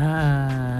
Hai.